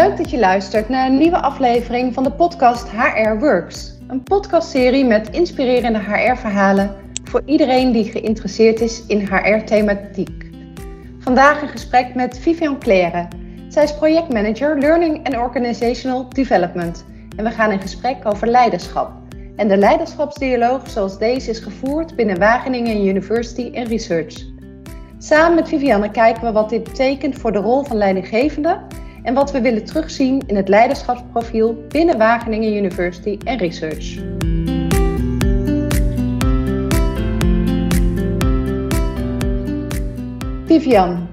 Leuk dat je luistert naar een nieuwe aflevering van de podcast HR Works. Een podcastserie met inspirerende HR-verhalen voor iedereen die geïnteresseerd is in HR-thematiek. Vandaag een gesprek met Vivian Claire. Zij is projectmanager Learning and Organizational Development. En we gaan in gesprek over leiderschap. En de leiderschapsdialoog zoals deze is gevoerd binnen Wageningen University and Research. Samen met Vivianne kijken we wat dit betekent voor de rol van leidinggevende en wat we willen terugzien in het leiderschapsprofiel binnen Wageningen University en Research. Vivian,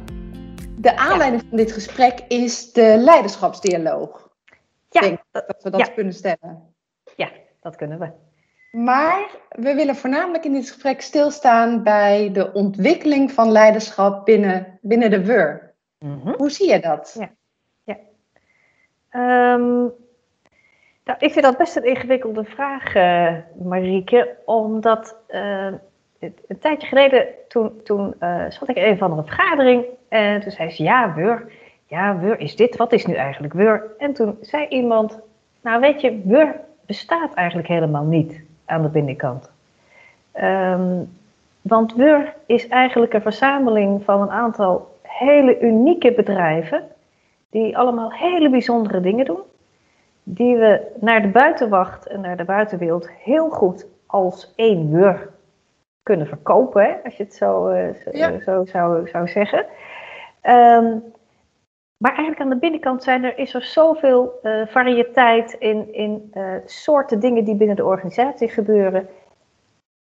de aanleiding van dit gesprek is de leiderschapsdialoog. Ja, denk dat we dat kunnen stellen. Ja, dat kunnen we. Maar we willen voornamelijk in dit gesprek stilstaan bij de ontwikkeling van leiderschap binnen, binnen de WUR. Mhm. Hoe zie je dat? Ja. Um, nou, ik vind dat best een ingewikkelde vraag, uh, Marieke, omdat uh, een tijdje geleden, toen, toen uh, zat ik in een van de vergadering en toen zei ze, ja, Wur, ja, Wur is dit, wat is nu eigenlijk Wur? En toen zei iemand, nou weet je, Wur bestaat eigenlijk helemaal niet aan de binnenkant. Um, want Wur is eigenlijk een verzameling van een aantal hele unieke bedrijven die allemaal hele bijzondere dingen doen, die we naar de buitenwacht en naar de buitenwereld heel goed als één wur kunnen verkopen, hè, als je het zo, uh, zo, zou, zou zeggen. Um, maar eigenlijk aan de binnenkant zijn er, is er zoveel uh, variëteit in, in uh, soorten dingen die binnen de organisatie gebeuren.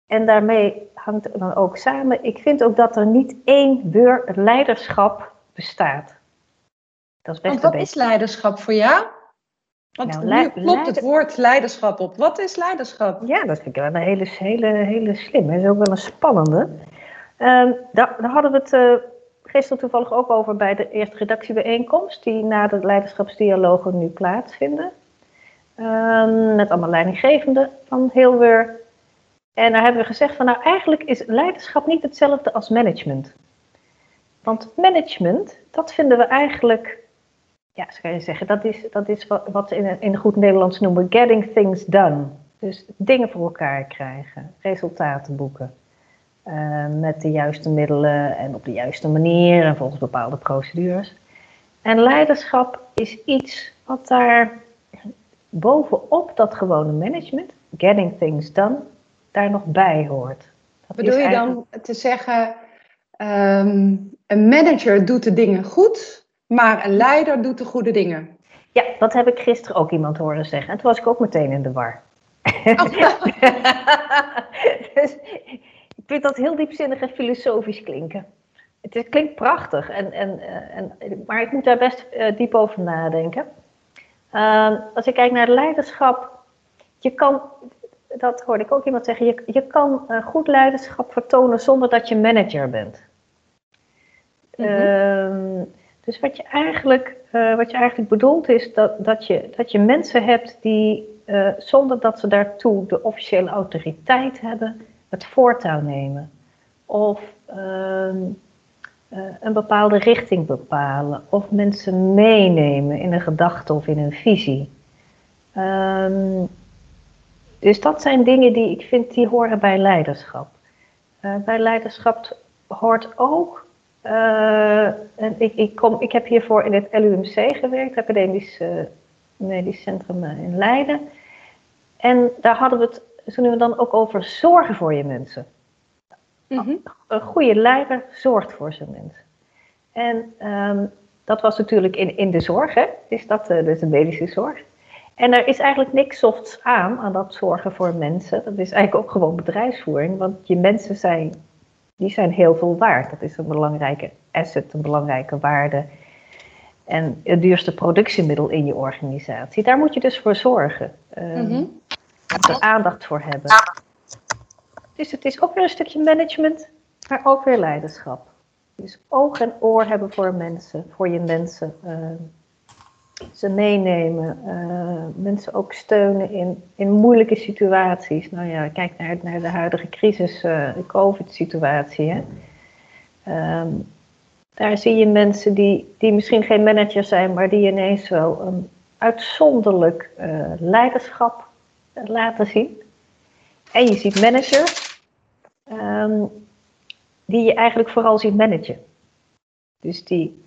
En daarmee hangt het dan ook samen. Ik vind ook dat er niet één weur leiderschap bestaat. Dat is best Want wat is leiderschap voor jou? Want nou, nu klopt het woord leiderschap op. Wat is leiderschap? Ja, dat vind ik wel een hele, hele, hele slim. Dat is ook wel een spannende. Uh, daar, daar, hadden we het uh, gisteren toevallig ook over bij de eerste redactiebijeenkomst, die na de leiderschapsdialogen nu plaatsvinden. Uh, met allemaal leidinggevenden van heel weer. En daar hebben we gezegd van nou eigenlijk is leiderschap niet hetzelfde als management. Want management, dat vinden we eigenlijk ja, zo kan je zeggen, dat is, dat is wat, wat in, in goed Nederlands noemen getting things done. Dus dingen voor elkaar krijgen, resultaten boeken. Uh, met de juiste middelen en op de juiste manier en volgens bepaalde procedures. En leiderschap is iets wat daar bovenop dat gewone management, getting things done, daar nog bij hoort. Dat Bedoel je dan te zeggen, um, een manager doet de dingen goed, maar een leider doet de goede dingen. Ja, dat heb ik gisteren ook iemand horen zeggen. En toen was ik ook meteen in de war. Oh. dus ik vind dat heel diepzinnig en filosofisch klinken. Het klinkt prachtig, en, en, eh, en, maar ik moet daar best uh, diep over nadenken. Uh, als ik kijk naar leiderschap, je kan, dat hoorde ik ook iemand zeggen, je, je kan uh, goed leiderschap vertonen zonder dat je manager bent. Mm -hmm. Dus wat je eigenlijk, uh, wat je eigenlijk bedoelt is dat, dat, je, dat je mensen hebt die uh, zonder dat ze daartoe de officiële autoriteit hebben, het voortouw nemen. Of uh, een bepaalde richting bepalen. Of mensen meenemen in een gedachte of in een visie. Um, dus dat zijn dingen die ik vind die horen bij leiderschap. bij leiderschap hoort ook uh, en ik, ik, kom, ik heb hiervoor in het LUMC gewerkt, Academisch uh, Medisch Centrum uh, in Leiden. En daar hadden we het zo nu en dan ook over zorgen voor je mensen. Mm -hmm. Een goede leider zorgt voor zijn mensen. En um, dat was natuurlijk in, in de zorg, hè? Is dat dus de medische zorg. En er is eigenlijk niks softs aan, aan dat zorgen voor mensen. Dat is eigenlijk ook gewoon bedrijfsvoering, want je mensen zijn die zijn heel veel waard. Dat is een belangrijke asset, een belangrijke waarde. En het duurste productiemiddel in je organisatie. Daar moet je dus voor zorgen. Um, Er aandacht voor hebben. Dus het is ook weer een stukje management, maar ook weer leiderschap. Dus oog en oor hebben voor mensen, voor je mensen. Uh, ze meenemen, uh, mensen ook steunen in, in moeilijke situaties. Nou ja, kijk naar, naar de huidige crisis, uh, de COVID-situatie. Um, Daar zie je mensen die, die misschien geen manager zijn, maar die ineens wel een uitzonderlijk uh, leiderschap laten zien. En je ziet managers um, die je eigenlijk vooral ziet managen. Dus die,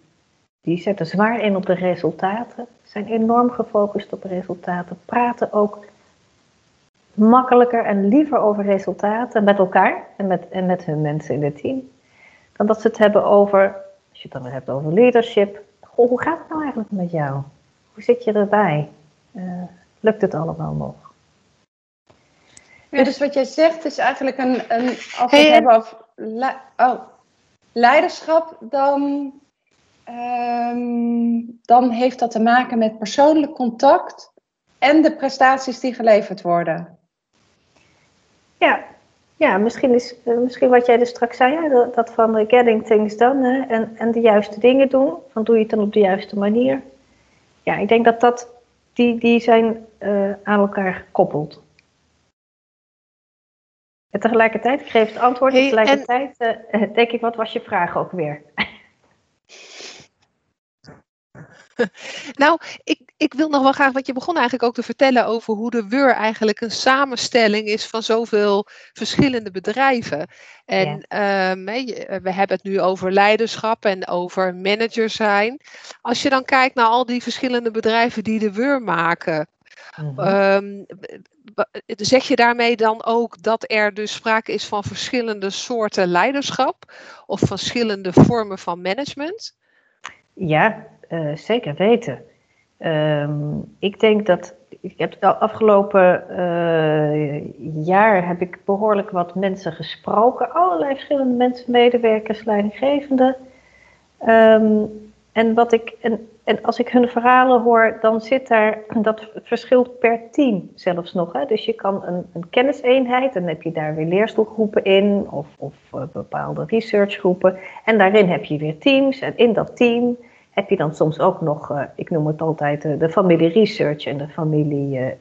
die zetten zwaar in op de resultaten, zijn enorm gefocust op resultaten, praten ook makkelijker en liever over resultaten met elkaar en met, en met hun mensen in het team. Dan dat ze het hebben over, als je het dan hebt over leadership. Goh, hoe gaat het nou eigenlijk met jou? Hoe zit je erbij? Uh, lukt het allemaal nog? Ja, dus wat jij zegt is eigenlijk een, een als we het hebben over oh, leiderschap, dan, um, dan heeft dat te maken met persoonlijk contact en de prestaties die geleverd worden. Ja, ja misschien, is, eh, misschien wat jij dus straks zei, dat, dat van getting things done hè, en, en de juiste dingen doen. Van doe je het dan op de juiste manier? Ja, ik denk dat, dat die, die zijn uh, aan elkaar gekoppeld. En tegelijkertijd, ik geef het antwoord, hey, tegelijkertijd en... uh, denk ik, wat was je vraag ook weer? nou, ik, ik wil nog wel graag, wat je begon eigenlijk ook te vertellen over hoe de WUR eigenlijk een samenstelling is van zoveel verschillende bedrijven. En ehm, we hebben het nu over leiderschap en over manager zijn. Als je dan kijkt naar al die verschillende bedrijven die de WUR maken, mm zeg je daarmee dan ook dat er dus sprake is van verschillende soorten leiderschap of verschillende vormen van management? Ja, uh, zeker weten. Um, ik denk dat. Ik heb het afgelopen uh, jaar heb ik behoorlijk wat mensen gesproken. Allerlei verschillende mensen, medewerkers, leidinggevenden. Um, en, wat ik, en, en als ik hun verhalen hoor, dan zit daar, dat verschilt per team zelfs nog. Hè? Dus je kan een, een kenniseenheid, dan heb je daar weer leerstoelgroepen in, of, of uh, bepaalde researchgroepen. En daarin heb je weer teams. En in dat team heb je dan soms ook nog, uh, ik noem het altijd, uh, de familie research en de familie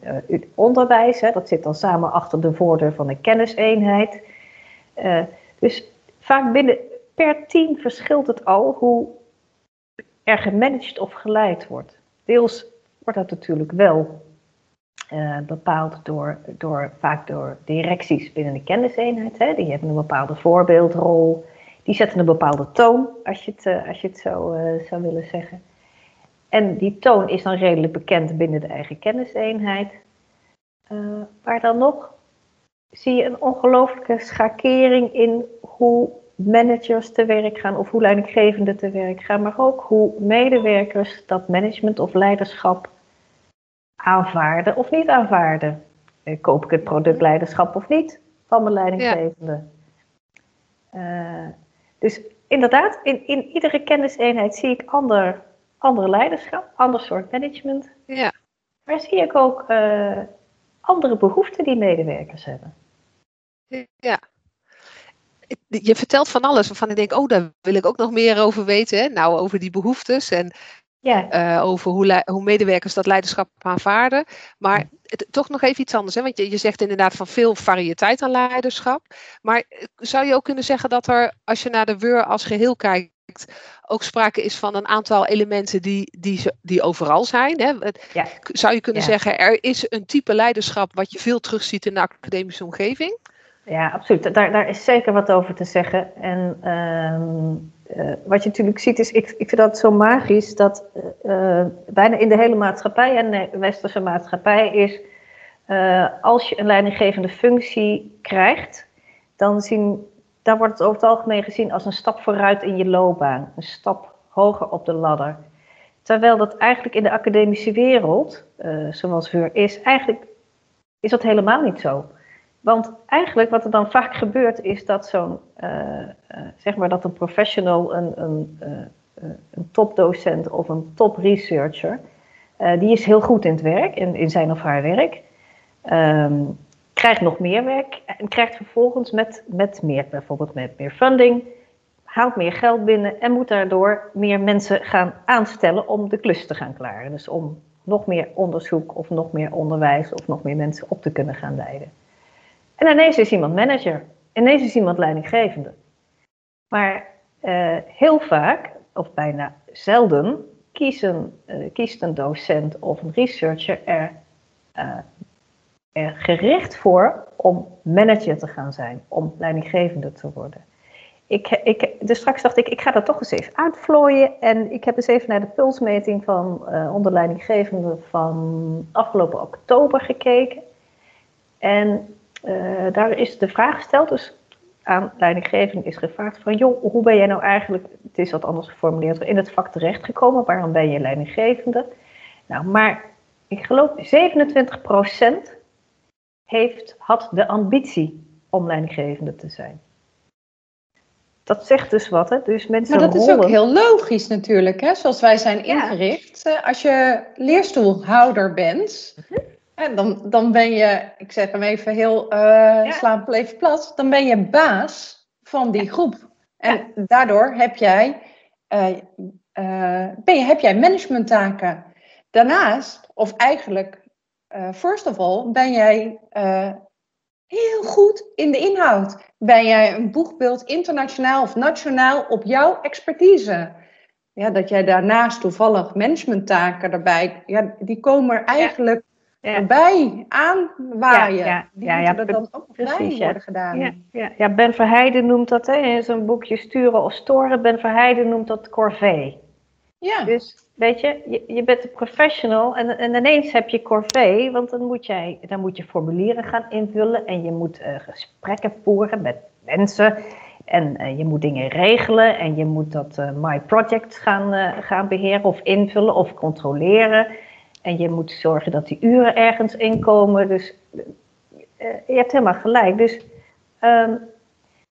onderwijs. Hè? Dat zit dan samen achter de voordeur van een kenniseenheid. dus vaak binnen, per team verschilt het al hoe er gemanaged of geleid wordt. Deels wordt dat natuurlijk wel bepaald door, door, vaak door directies binnen de kenniseenheid. Hè. Die hebben een bepaalde voorbeeldrol. Die zetten een bepaalde toon, als je het, uh, als je het zo uh, zou willen zeggen. En die toon is dan redelijk bekend binnen de eigen kenniseenheid. maar dan nog zie je een ongelooflijke schakering in hoe managers te werk gaan of hoe leidinggevenden te werk gaan, maar ook hoe medewerkers dat management of leiderschap aanvaarden of niet aanvaarden. Eh, koop ik het product leiderschap of niet van mijn leidinggevende? Ja. Uh, dus inderdaad, in, in iedere kenniseenheid zie ik ander, andere leiderschap, ander soort management. Ja. Maar zie ik ook uh, andere behoeften die medewerkers hebben. Ja, je vertelt van alles waarvan ik denk, oh, daar wil ik ook nog meer over weten. Hè? Nou, over die behoeftes en ja. Uh, over hoe, hoe, medewerkers dat leiderschap aanvaarden. Maar het, toch nog even iets anders. Hè? Want je, je zegt inderdaad van veel variëteit aan leiderschap. Maar eh, zou je ook kunnen zeggen dat er, als je naar de WUR als geheel kijkt, ook sprake is van een aantal elementen die, die, die overal zijn. Hè? Zou je kunnen zeggen, er is een type leiderschap wat je veel terugziet in de academische omgeving? Ja, absoluut. Daar, daar is zeker wat over te zeggen. En uh, wat je natuurlijk ziet is, ik, ik vind dat zo magisch, dat uh, bijna in de hele maatschappij en de westerse maatschappij is, als je een leidinggevende functie krijgt, dan, zien, dan wordt het over het algemeen gezien als een stap vooruit in je loopbaan, een stap hoger op de ladder. Terwijl dat eigenlijk in de academische wereld, zoals Veur is, eigenlijk is dat helemaal niet zo. Want eigenlijk wat er dan vaak gebeurt is dat zo'n, uh, uh, zeg maar dat een professional, een, een, uh, een topdocent of een top researcher, die is heel goed in het werk, in, in zijn of haar werk, um, krijgt nog meer werk en krijgt vervolgens met, met meer, bijvoorbeeld met meer funding, haalt meer geld binnen en moet daardoor meer mensen gaan aanstellen om de klus te gaan klaren. Dus om nog meer onderzoek of nog meer onderwijs of nog meer mensen op te kunnen gaan leiden. En ineens is iemand manager. Ineens is iemand leidinggevende. Maar uh, heel vaak of bijna zelden, kiezen, kiest een docent of een researcher er, er gericht voor om manager te gaan zijn, om leidinggevende te worden ik, ik, dus straks dacht ik, ik ga dat toch eens even uitvlooien. En ik heb eens even naar de pulsmeting van uh, onderleidinggevende van afgelopen oktober gekeken. En daar is de vraag gesteld, dus aan leidinggevende is gevraagd van, joh, hoe ben jij nou eigenlijk, het is wat anders geformuleerd, in het vak terechtgekomen, waarom ben je leidinggevende? Nou, maar ik geloof 27% heeft, had de ambitie om leidinggevende te zijn dat zegt dus wat. Hè? Dus mensen maar dat is ook heel logisch natuurlijk, hè? zoals wij zijn ingericht. Eh, als je leerstoelhouder bent, dan, dan ben je, ik zeg hem even heel uh, ja. plat, dan ben je baas van die groep. En daardoor heb jij, uh, ben je, heb jij managementtaken. Daarnaast, of eigenlijk, first of all, ben jij heel goed in de inhoud. Ben jij een boegbeeld internationaal of nationaal op jouw expertise? Ja, dat jij daarnaast toevallig managementtaken erbij, ja, die komen er eigenlijk ja. erbij aanwaaien. Ja, ja, die ja, ja, er dan ook precies, bij worden gedaan. Ja, ja, ja, Ben Verheijden noemt dat hè, in zijn boekje Sturen of Storen. Ben Verheijden noemt dat corvée. Ja. Dus weet je, je, je bent een professional en, en ineens heb je corvée, want dan moet, jij, dan moet je formulieren gaan invullen en je moet uh, gesprekken voeren met mensen en uh, je moet dingen regelen en je moet dat uh, My Project gaan, gaan beheren of invullen of controleren. En je moet zorgen dat die uren ergens inkomen. Dus je hebt helemaal gelijk. Dus, um,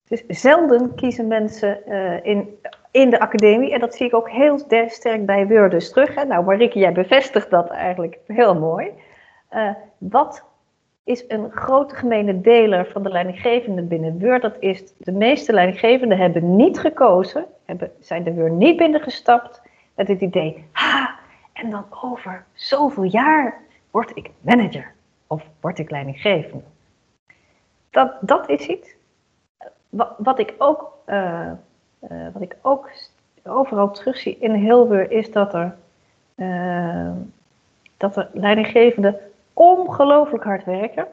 dus zelden kiezen mensen in in de academie. En dat zie ik ook heel sterk bij Wordus terug. Hè. Nou, Marieke, jij bevestigt dat eigenlijk heel mooi. Uh, wat is een grote gemene deler van de leidinggevenden binnen Word? Dat is, de meeste leidinggevenden hebben niet gekozen, hebben, zijn er weer niet binnengestapt met het idee, ha, en dan over zoveel jaar word ik manager of word ik leidinggevende. Dat, dat is iets. Wat, wat ik ook uh, uh, wat ik ook overal terugzie in Hilver is dat er, dat er leidinggevenden ongelooflijk hard werken.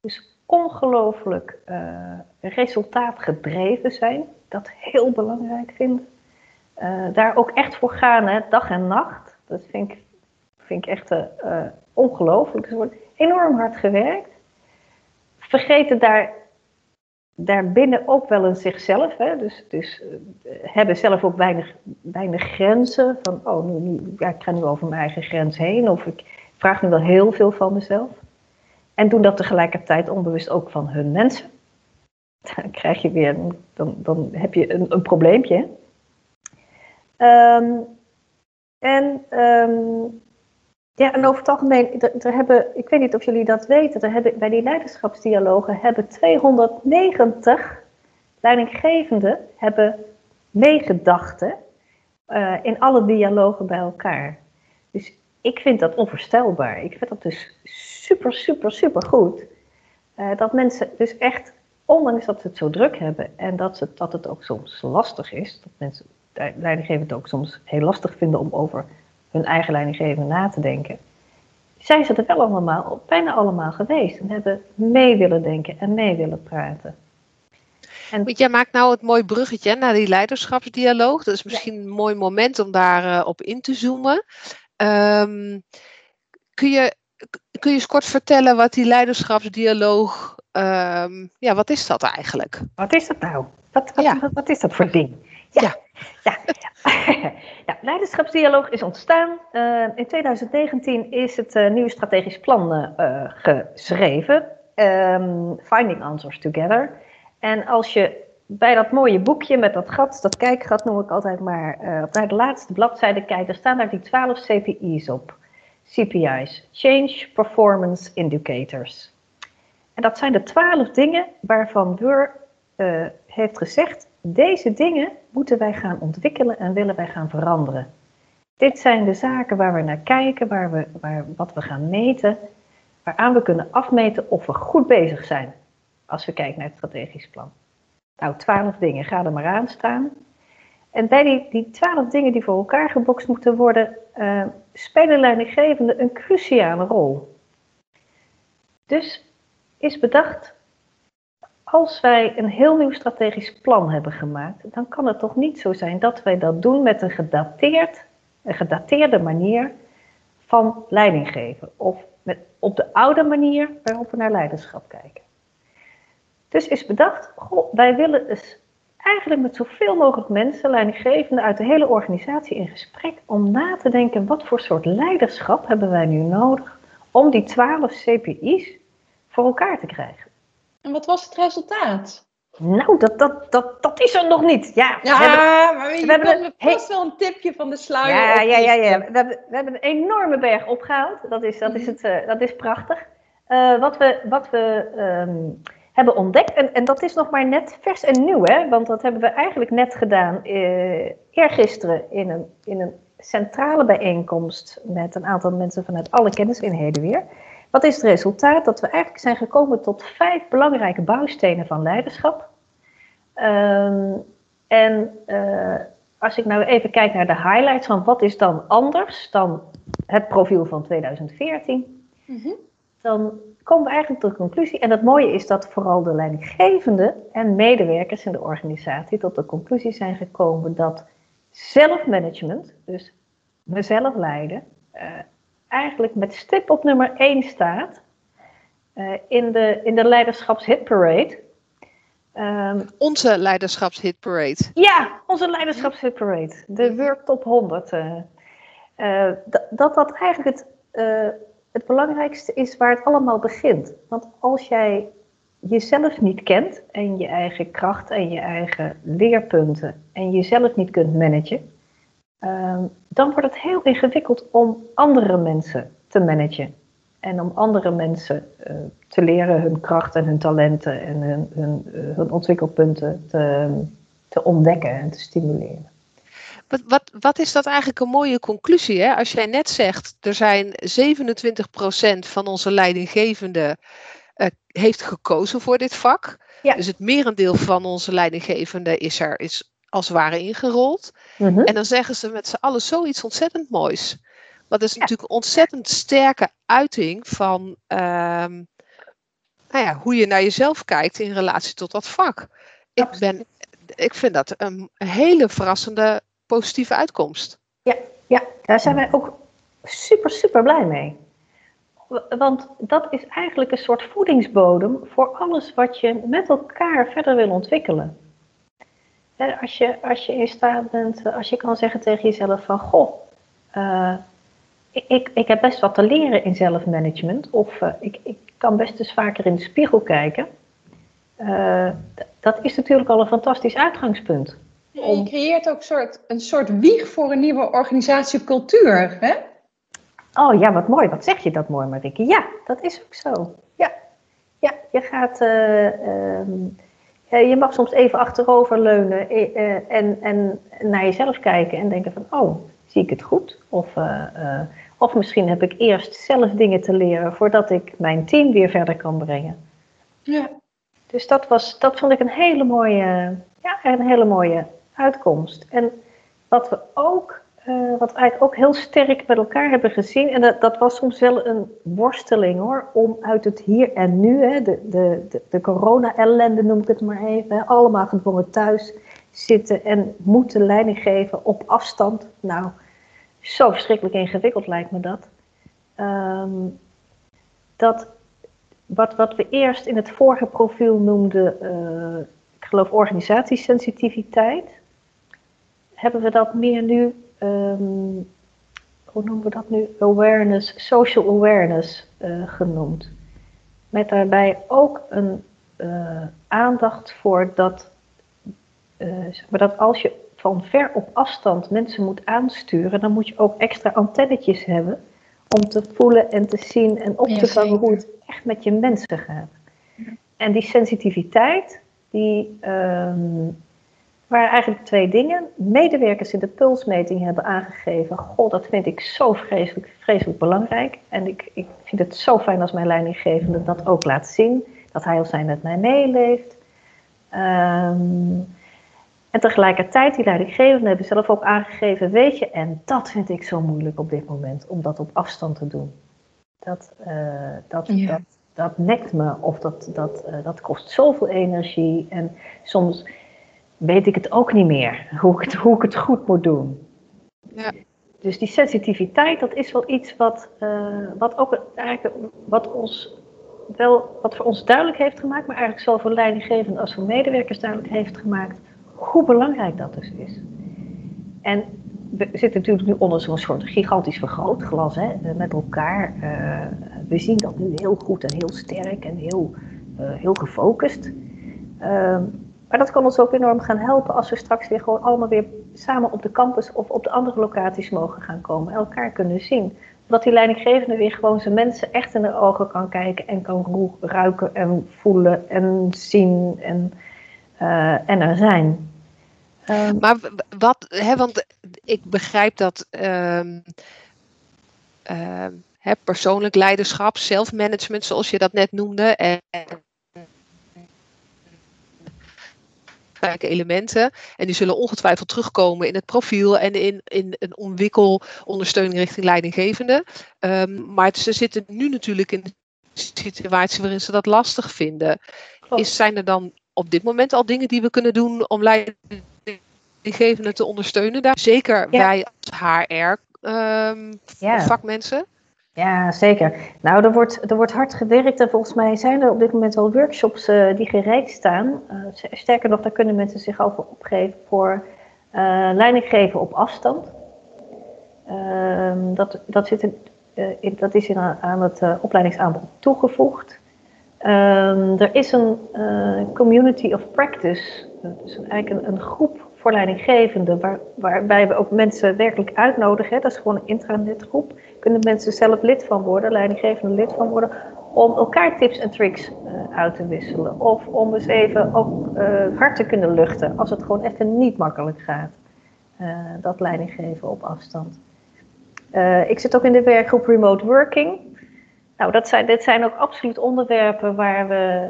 Dus ongelooflijk resultaatgedreven zijn. Dat heel belangrijk vinden. daar ook echt voor gaan, hè, dag en nacht. Dat vind ik, vind ik echt ongelooflijk. Er wordt enorm hard gewerkt. Vergeten daar daarbinnen ook wel een zichzelf. Hè? Dus, dus uh, hebben zelf ook weinig, weinig grenzen. Van, oh, nu, nu, ja, ik ga nu over mijn eigen grens heen. Of ik vraag nu wel heel veel van mezelf. En doen dat tegelijkertijd onbewust ook van hun mensen. Dan krijg je weer, dan, dan heb je een, een probleempje. Um, en um, ja, en over het algemeen, er, hebben, ik weet niet of jullie dat weten, er hebben, bij die leiderschapsdialogen hebben 290 leidinggevenden hebben meegedachten uh, in alle dialogen bij elkaar. Dus ik vind dat onvoorstelbaar. Ik vind dat dus super, super, super goed. Uh, dat mensen dus echt, ondanks dat ze het zo druk hebben en dat, ze, dat het ook soms lastig is, dat mensen leidinggevenden ook soms heel lastig vinden om over hun eigen leidinggevende na te denken, zijn ze er wel allemaal, bijna allemaal geweest en hebben mee willen denken en mee willen praten. En... Jij maakt nou het mooi bruggetje naar die leiderschapsdialoog. Dat is misschien een mooi moment om daarop uh, op in te zoomen. Um, kun, je, kun je eens kort vertellen wat die leiderschapsdialoog, um, ja, wat is dat eigenlijk? Wat is dat nou? Wat, wat, ja. wat, wat is dat voor ding? Ja, ja. ja. leiderschapsdialoog is ontstaan. Uh, in 2019 is het uh, nieuwe strategisch plan uh, geschreven. Um, Finding Answers Together. En als je bij dat mooie boekje met dat gat, dat kijkgat noem ik altijd maar, naar de laatste bladzijde kijkt, er staan daar die 12 CPI's op. CPI's, Change Performance Indicators. En dat zijn de 12 dingen waarvan Wur heeft gezegd, deze dingen moeten wij gaan ontwikkelen en willen wij gaan veranderen. Dit zijn de zaken waar we naar kijken, waar we, waar, wat we gaan meten, waaraan we kunnen afmeten of we goed bezig zijn als we kijken naar het strategisch plan. Nou, twaalf dingen, ga er maar aan staan. En bij die, die twaalf dingen die voor elkaar gebokst moeten worden, uh, spelen leidinggevenden een cruciale rol. Dus is bedacht, als wij een heel nieuw strategisch plan hebben gemaakt, dan kan het toch niet zo zijn dat wij dat doen met een, gedateerd, een gedateerde manier van leiding geven. Of met, op de oude manier waarop we naar leiderschap kijken. Dus is bedacht, goh, wij willen eens eigenlijk met zoveel mogelijk mensen, leidinggevenden uit de hele organisatie in gesprek om na te denken wat voor soort leiderschap hebben wij nu nodig om die 12 CPI's voor elkaar te krijgen. En wat was het resultaat? Nou, dat, dat, dat, dat is er nog niet. Ja, ja we hebben, maar we hebben een, wel een tipje van de sluier. Ja, ja, ja, ja. We, hebben, we hebben een enorme berg opgehaald. Dat is, dat is, mhm. het, uh, dat is prachtig. Uh, wat we, wat we um, hebben ontdekt, en, en dat is nog maar net vers en nieuw, hè? want dat hebben we eigenlijk net gedaan uh, eergisteren in een, in een centrale bijeenkomst met een aantal mensen vanuit alle kenniseenheden weer. Wat is het resultaat? Dat we eigenlijk zijn gekomen tot vijf belangrijke bouwstenen van leiderschap. Um, en uh, als ik nou even kijk naar de highlights van wat is dan anders dan het profiel van 2014, mm -hmm. dan komen we eigenlijk tot de conclusie. En het mooie is dat vooral de leidinggevende en medewerkers in de organisatie tot de conclusie zijn gekomen dat zelfmanagement, dus mezelf leiden, uh, eigenlijk met stip op nummer 1 staat uh, in de, in de leiderschapshitparade. Um, onze leiderschapshitparade. Ja, onze leiderschapshitparade. De World Top 100. Uh, uh, dat dat eigenlijk het, het belangrijkste is waar het allemaal begint. Want als jij jezelf niet kent en je eigen kracht en je eigen leerpunten en jezelf niet kunt managen, Ehm, dan wordt het heel ingewikkeld om andere mensen te managen. En om andere mensen uh, te leren hun kracht en hun talenten en hun, hun, uh, hun ontwikkelpunten te, te ontdekken en te stimuleren. Wat, wat, wat, is dat eigenlijk een mooie conclusie? Hè? Als jij net zegt, er zijn 27% van onze leidinggevenden uh, heeft gekozen voor dit vak. Ja. Dus het merendeel van onze leidinggevenden is er is als het ware ingerold. Mhm. En dan zeggen ze met z'n allen zoiets ontzettend moois. Dat is natuurlijk een ontzettend sterke uiting van ehm, nou ja, hoe je naar jezelf kijkt in relatie tot dat vak. Ik, ben, ik vind dat een hele verrassende positieve uitkomst. Ja, ja, daar zijn wij ook super, super blij mee. Want dat is eigenlijk een soort voedingsbodem voor alles wat je met elkaar verder wil ontwikkelen. Als je, als je in staat bent, als je kan zeggen tegen jezelf van, goh, uh, ik, ik heb best wat te leren in zelfmanagement. Of uh, ik, ik kan best eens vaker in de spiegel kijken. Uh, dat is natuurlijk al een fantastisch uitgangspunt. je creëert ook soort, een soort wieg voor een nieuwe organisatiecultuur, hè? Oh ja, wat mooi. Wat zeg je dat mooi, Marike? Ja, dat is ook zo. Ja, ja je gaat... Um, eh, je mag soms even achterover leunen eh, eh, en, en naar jezelf kijken en denken van, oh, zie ik het goed? Of, of misschien heb ik eerst zelf dingen te leren voordat ik mijn team weer verder kan brengen. Ja. Dus dat, was, dat vond ik een hele mooie, ja, een hele mooie uitkomst. En wat we ook uh, wat we eigenlijk ook heel sterk met elkaar hebben gezien. En dat, dat was soms wel een worsteling hoor, om uit het hier en nu, hè, de, de, de, de corona-ellende noem ik het maar even, allemaal gedwongen thuis zitten en moeten leiding geven op afstand. Nou, zo verschrikkelijk ingewikkeld lijkt me dat. Um, dat wat, wat we eerst in het vorige profiel noemden, uh, ik geloof organisatiesensitiviteit, hebben we dat meer nu um, hoe noemen we dat nu? Awareness, social awareness uh, genoemd. Met daarbij ook een uh, aandacht voor dat, uh, zeg maar dat als je van ver op afstand mensen moet aansturen, dan moet je ook extra antennetjes hebben om te voelen en te zien en op te vangen hoe het echt met je mensen gaat. En die sensitiviteit, die, um, waren eigenlijk twee dingen. Medewerkers in de pulsmeting hebben aangegeven: Goh, dat vind ik zo vreselijk, vreselijk belangrijk. En ik, ik vind het zo fijn als mijn leidinggevende dat ook laat zien. Dat hij of zij met mij meeleeft. Um, En tegelijkertijd, die leidinggevenden hebben zelf ook aangegeven, weet je, en dat vind ik zo moeilijk op dit moment, om dat op afstand te doen. Dat, uh, dat, dat, dat nekt me of dat, dat, uh, dat kost zoveel energie. En soms weet ik het ook niet meer, hoe ik het, hoe ik het goed moet doen. Ja. Dus die sensitiviteit, dat is wel iets wat, uh, wat ook eigenlijk wat ons wel wat voor ons duidelijk heeft gemaakt, maar eigenlijk zowel voor leidinggevenden als voor medewerkers duidelijk heeft gemaakt hoe belangrijk dat dus is. En we zitten natuurlijk nu onder zo'n soort gigantisch vergrootglas hè, met elkaar. Uh, we zien dat nu heel goed en heel sterk en heel, uh, heel gefocust. Uh, maar dat kan ons ook enorm gaan helpen als we straks weer gewoon allemaal weer samen op de campus of op de andere locaties mogen gaan komen. Elkaar kunnen zien. Dat die leidinggevende weer gewoon zijn mensen echt in de ogen kan kijken en kan ruiken en voelen en zien en, uh, en er zijn. Um, maar wat, hè, want ik begrijp dat um, uh, hè, persoonlijk leiderschap, zelfmanagement, zoals je dat net noemde, en elementen. En die zullen ongetwijfeld terugkomen in het profiel en in, in een ontwikkelondersteuning richting leidinggevende. Um, maar ze zitten nu natuurlijk in een situatie waarin ze dat lastig vinden. Is, zijn er dan op dit moment al dingen die we kunnen doen om leidinggevenden te ondersteunen daar? Zeker wij als HR um, ja. vakmensen. Ja, zeker. Nou, er wordt, er wordt hard gewerkt en volgens mij zijn er op dit moment al workshops uh, die gereed staan. Uh, sterker nog, daar kunnen mensen zich over opgeven voor uh, leidinggeven op afstand. Ehm, dat, dat, zit in, in, dat is in, aan het opleidingsaanbod toegevoegd. Um, er is een community of practice, dus eigenlijk een, een groep voor leidinggevenden, waar, waarbij we ook mensen werkelijk uitnodigen. Dat is gewoon een intranetgroep kunnen mensen zelf lid van worden, leidinggevende lid van worden, om elkaar tips en tricks uh, uit te wisselen. Of om eens even ook uh, hard te kunnen luchten als het gewoon echt niet makkelijk gaat. Uh, dat leidinggeven op afstand. ik zit ook in de werkgroep Remote Working. Nou, dat zijn, dit zijn ook absoluut onderwerpen waar we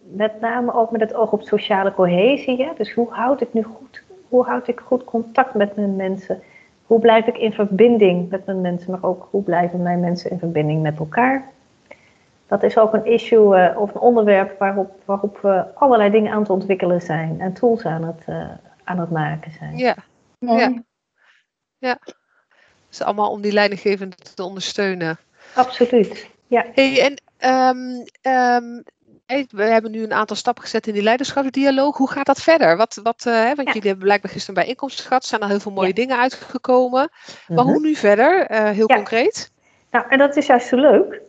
met name ook met het oog op sociale cohesie. Hè? Dus hoe houd ik nu goed, hoe houd ik goed contact met mijn mensen? Hoe blijf ik in verbinding met mijn mensen, maar ook hoe blijven mijn mensen in verbinding met elkaar? Dat is ook een issue uh, of een onderwerp waarop, waarop we allerlei dingen aan het ontwikkelen zijn en tools aan het, uh, aan het maken zijn. Ja, ja. ja. Dus allemaal om die leidinggevende te ondersteunen. Absoluut. Ja. Hey, en um, um, we hebben nu een aantal stappen gezet in die leiderschapsdialoog. Hoe gaat dat verder? Wat, wat, uh, want jullie hebben blijkbaar gisteren bij inkomsten gehad. Er zijn al heel veel mooie dingen uitgekomen. Maar hoe mhm. nu verder? Uh, heel concreet. Nou, en dat is juist zo leuk.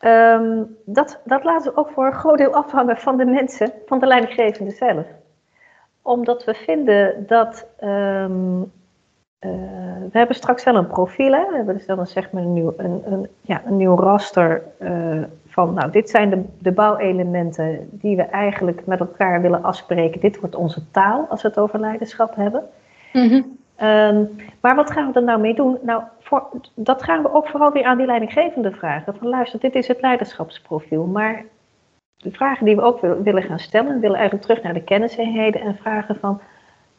Um, dat, dat laten we ook voor een groot deel afhangen van de mensen, van de leidinggevende zelf. Omdat we vinden dat. Um, uh, we hebben straks wel een profiel. Hè? We hebben dus dan een, zeg maar een, nieuw, een, een, ja, een nieuw raster van, nou, dit zijn de, de bouwelementen die we eigenlijk met elkaar willen afspreken. Dit wordt onze taal als we het over leiderschap hebben. Mhm. Ehm, maar wat gaan we er nou mee doen? Nou, voor, dat gaan we ook vooral weer aan die leidinggevende vragen. Van luister, dit is het leiderschapsprofiel. Maar de vragen die we ook willen gaan stellen, we willen eigenlijk terug naar de kenniseenheden en vragen van,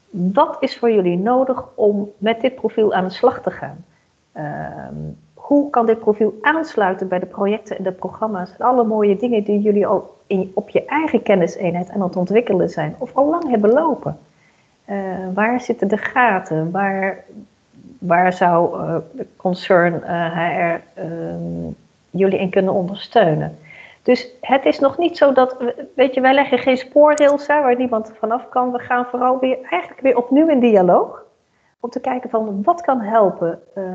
wat is voor jullie nodig om met dit profiel aan de slag te gaan? Um, hoe kan dit profiel aansluiten bij de projecten en de programma's en alle mooie dingen die jullie al in, op je eigen kenniseenheid aan het ontwikkelen zijn of al lang hebben lopen? Uh, waar zitten de gaten? Waar, waar zou uh, Concern uh, HR ehm, jullie in kunnen ondersteunen? Dus het is nog niet zo dat, weet je, wij leggen geen spoorrails waar niemand vanaf kan. We gaan vooral weer, eigenlijk weer opnieuw in dialoog. Om te kijken van wat kan helpen. Uh,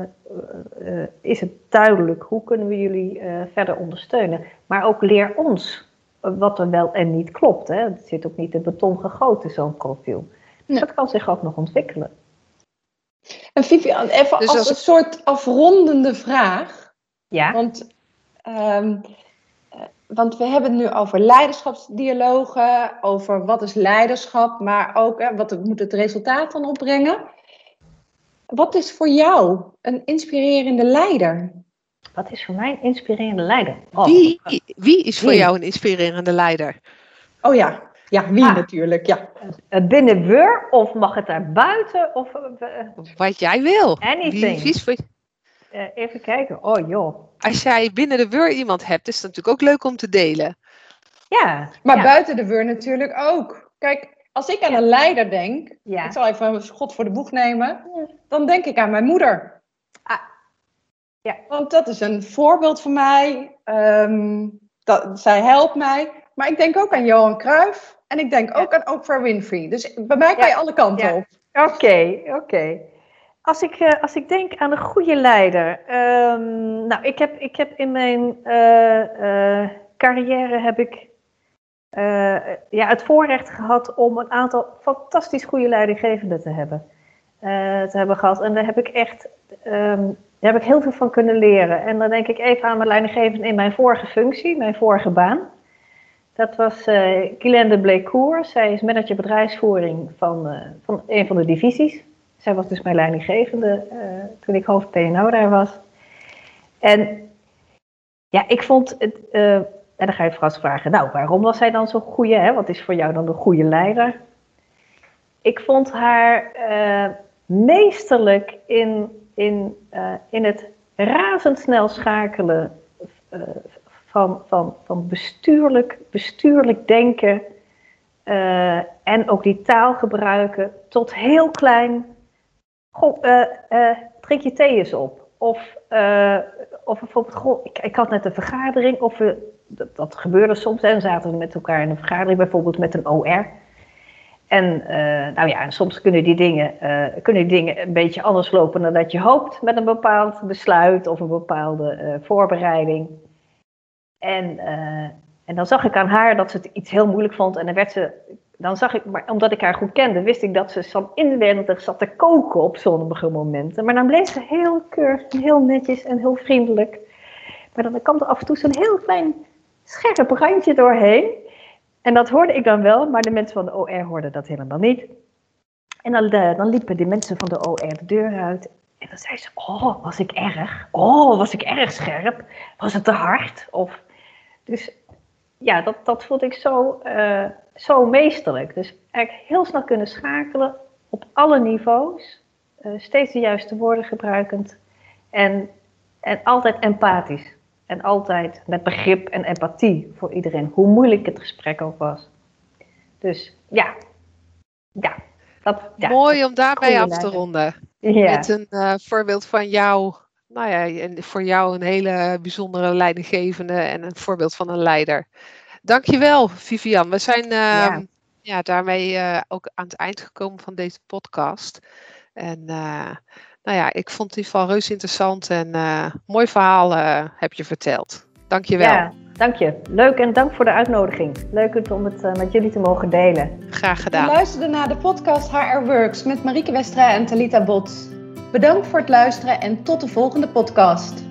uh, is het duidelijk? Hoe kunnen we jullie verder ondersteunen? Maar ook leer ons wat er wel en niet klopt. Hè? Het zit ook niet in beton gegoten, zo'n profiel. Dat kan zich ook nog ontwikkelen. En Vivian, even dus als, een soort afrondende vraag. Ja. Want, um, want we hebben het nu over leiderschapsdialogen, over wat is leiderschap, maar ook hè, wat moet het resultaat dan opbrengen. Wat is voor jou een inspirerende leider? Wat is voor mij een inspirerende leider? Oh. Wie, wie is voor jou een inspirerende leider? Oh ja. Ja, wie ah. natuurlijk, ja. Binnen Weur of mag het daar buiten? Of, Wat jij wil. Anything. Wie, even kijken. Oh joh. Als jij binnen de Weur iemand hebt, is het natuurlijk ook leuk om te delen. Ja. Maar buiten de Weur natuurlijk ook. Kijk, als ik aan een leider denk, ik zal even God voor de boeg nemen, dan denk ik aan mijn moeder. Ah. Ja. Want dat is een voorbeeld voor mij. Um, dat, zij helpt mij. Maar ik denk ook aan Johan Cruijff. En ik denk ook aan Oprah Winfrey. Dus bij mij kan je alle kanten op. Oké, oké. Als ik, uh, als ik denk aan een goede leider. Um, nou, ik heb, ik heb in mijn uh, uh, carrière heb ik uh, ja, het voorrecht gehad om een aantal fantastisch goede leidinggevenden te hebben. Uh, te hebben gehad. En daar heb ik echt um, daar heb ik heel veel van kunnen leren. En dan denk ik even aan mijn leidinggevende in mijn vorige functie, mijn vorige baan. Dat was uh, Guylaine. Zij is manager bedrijfsvoering van, van een van de divisies. Zij was dus mijn leidinggevende toen ik hoofd PNO daar was. En ja, ik vond het en dan ga je vast vragen, nou, waarom was zij dan zo'n goede? Hè? Wat is voor jou dan een goede leider? Ik vond haar uh, meesterlijk in, in, uh, in het razendsnel schakelen uh, van, van, van bestuurlijk, bestuurlijk denken en ook die taal gebruiken tot heel klein. Goh, drink je thee eens op. Of, of bijvoorbeeld, goh, ik, ik had net een vergadering, of we dat, dat, gebeurde soms. En zaten we met elkaar in een vergadering, bijvoorbeeld met een OR. En uh, nou ja, soms kunnen die, dingen, uh, kunnen die dingen een beetje anders lopen dan dat je hoopt met een bepaald besluit of een bepaalde uh, voorbereiding. En, en dan zag ik aan haar dat ze het iets heel moeilijk vond. En dan werd ze, dan zag ik, maar omdat ik haar goed kende, wist ik dat ze zat inwendig zat te koken op sommige momenten. Maar dan bleef ze heel keurig heel netjes en heel vriendelijk. Maar dan kwam er af en toe zo'n heel klein scherp randje doorheen. En dat hoorde ik dan wel, maar de mensen van de OR hoorden dat helemaal niet. En dan, de, dan liepen die mensen van de OR de deur uit. En dan zei ze, oh, was ik erg? Oh, was ik erg scherp? Was het te hard? Of, dus ja, dat, dat vond ik zo, uh, zo meesterlijk. Dus eigenlijk heel snel kunnen schakelen op alle niveaus. Uh, steeds de juiste woorden gebruikend. En, en altijd empathisch. En altijd met begrip en empathie voor iedereen, hoe moeilijk het gesprek ook was. Dus ja, ja. Dat, ja Mooi om daarbij af te ronden. Met een uh, voorbeeld van jou, nou ja, en voor jou een hele bijzondere leidinggevende en een voorbeeld van een leider. Dankjewel, Vivian. We zijn uh, ja. ja. daarmee uh, ook aan het eind gekomen van deze podcast. En nou ja, ik vond die van reus interessant en uh, mooi verhaal uh, heb je verteld. Dank je wel. Ja, dank je. Leuk en dank voor de uitnodiging. Leuk om het uh, met jullie te mogen delen. Graag gedaan. We luisterden naar de podcast HR Works met Marieke Westra en Talita Bot. Bedankt voor het luisteren en tot de volgende podcast.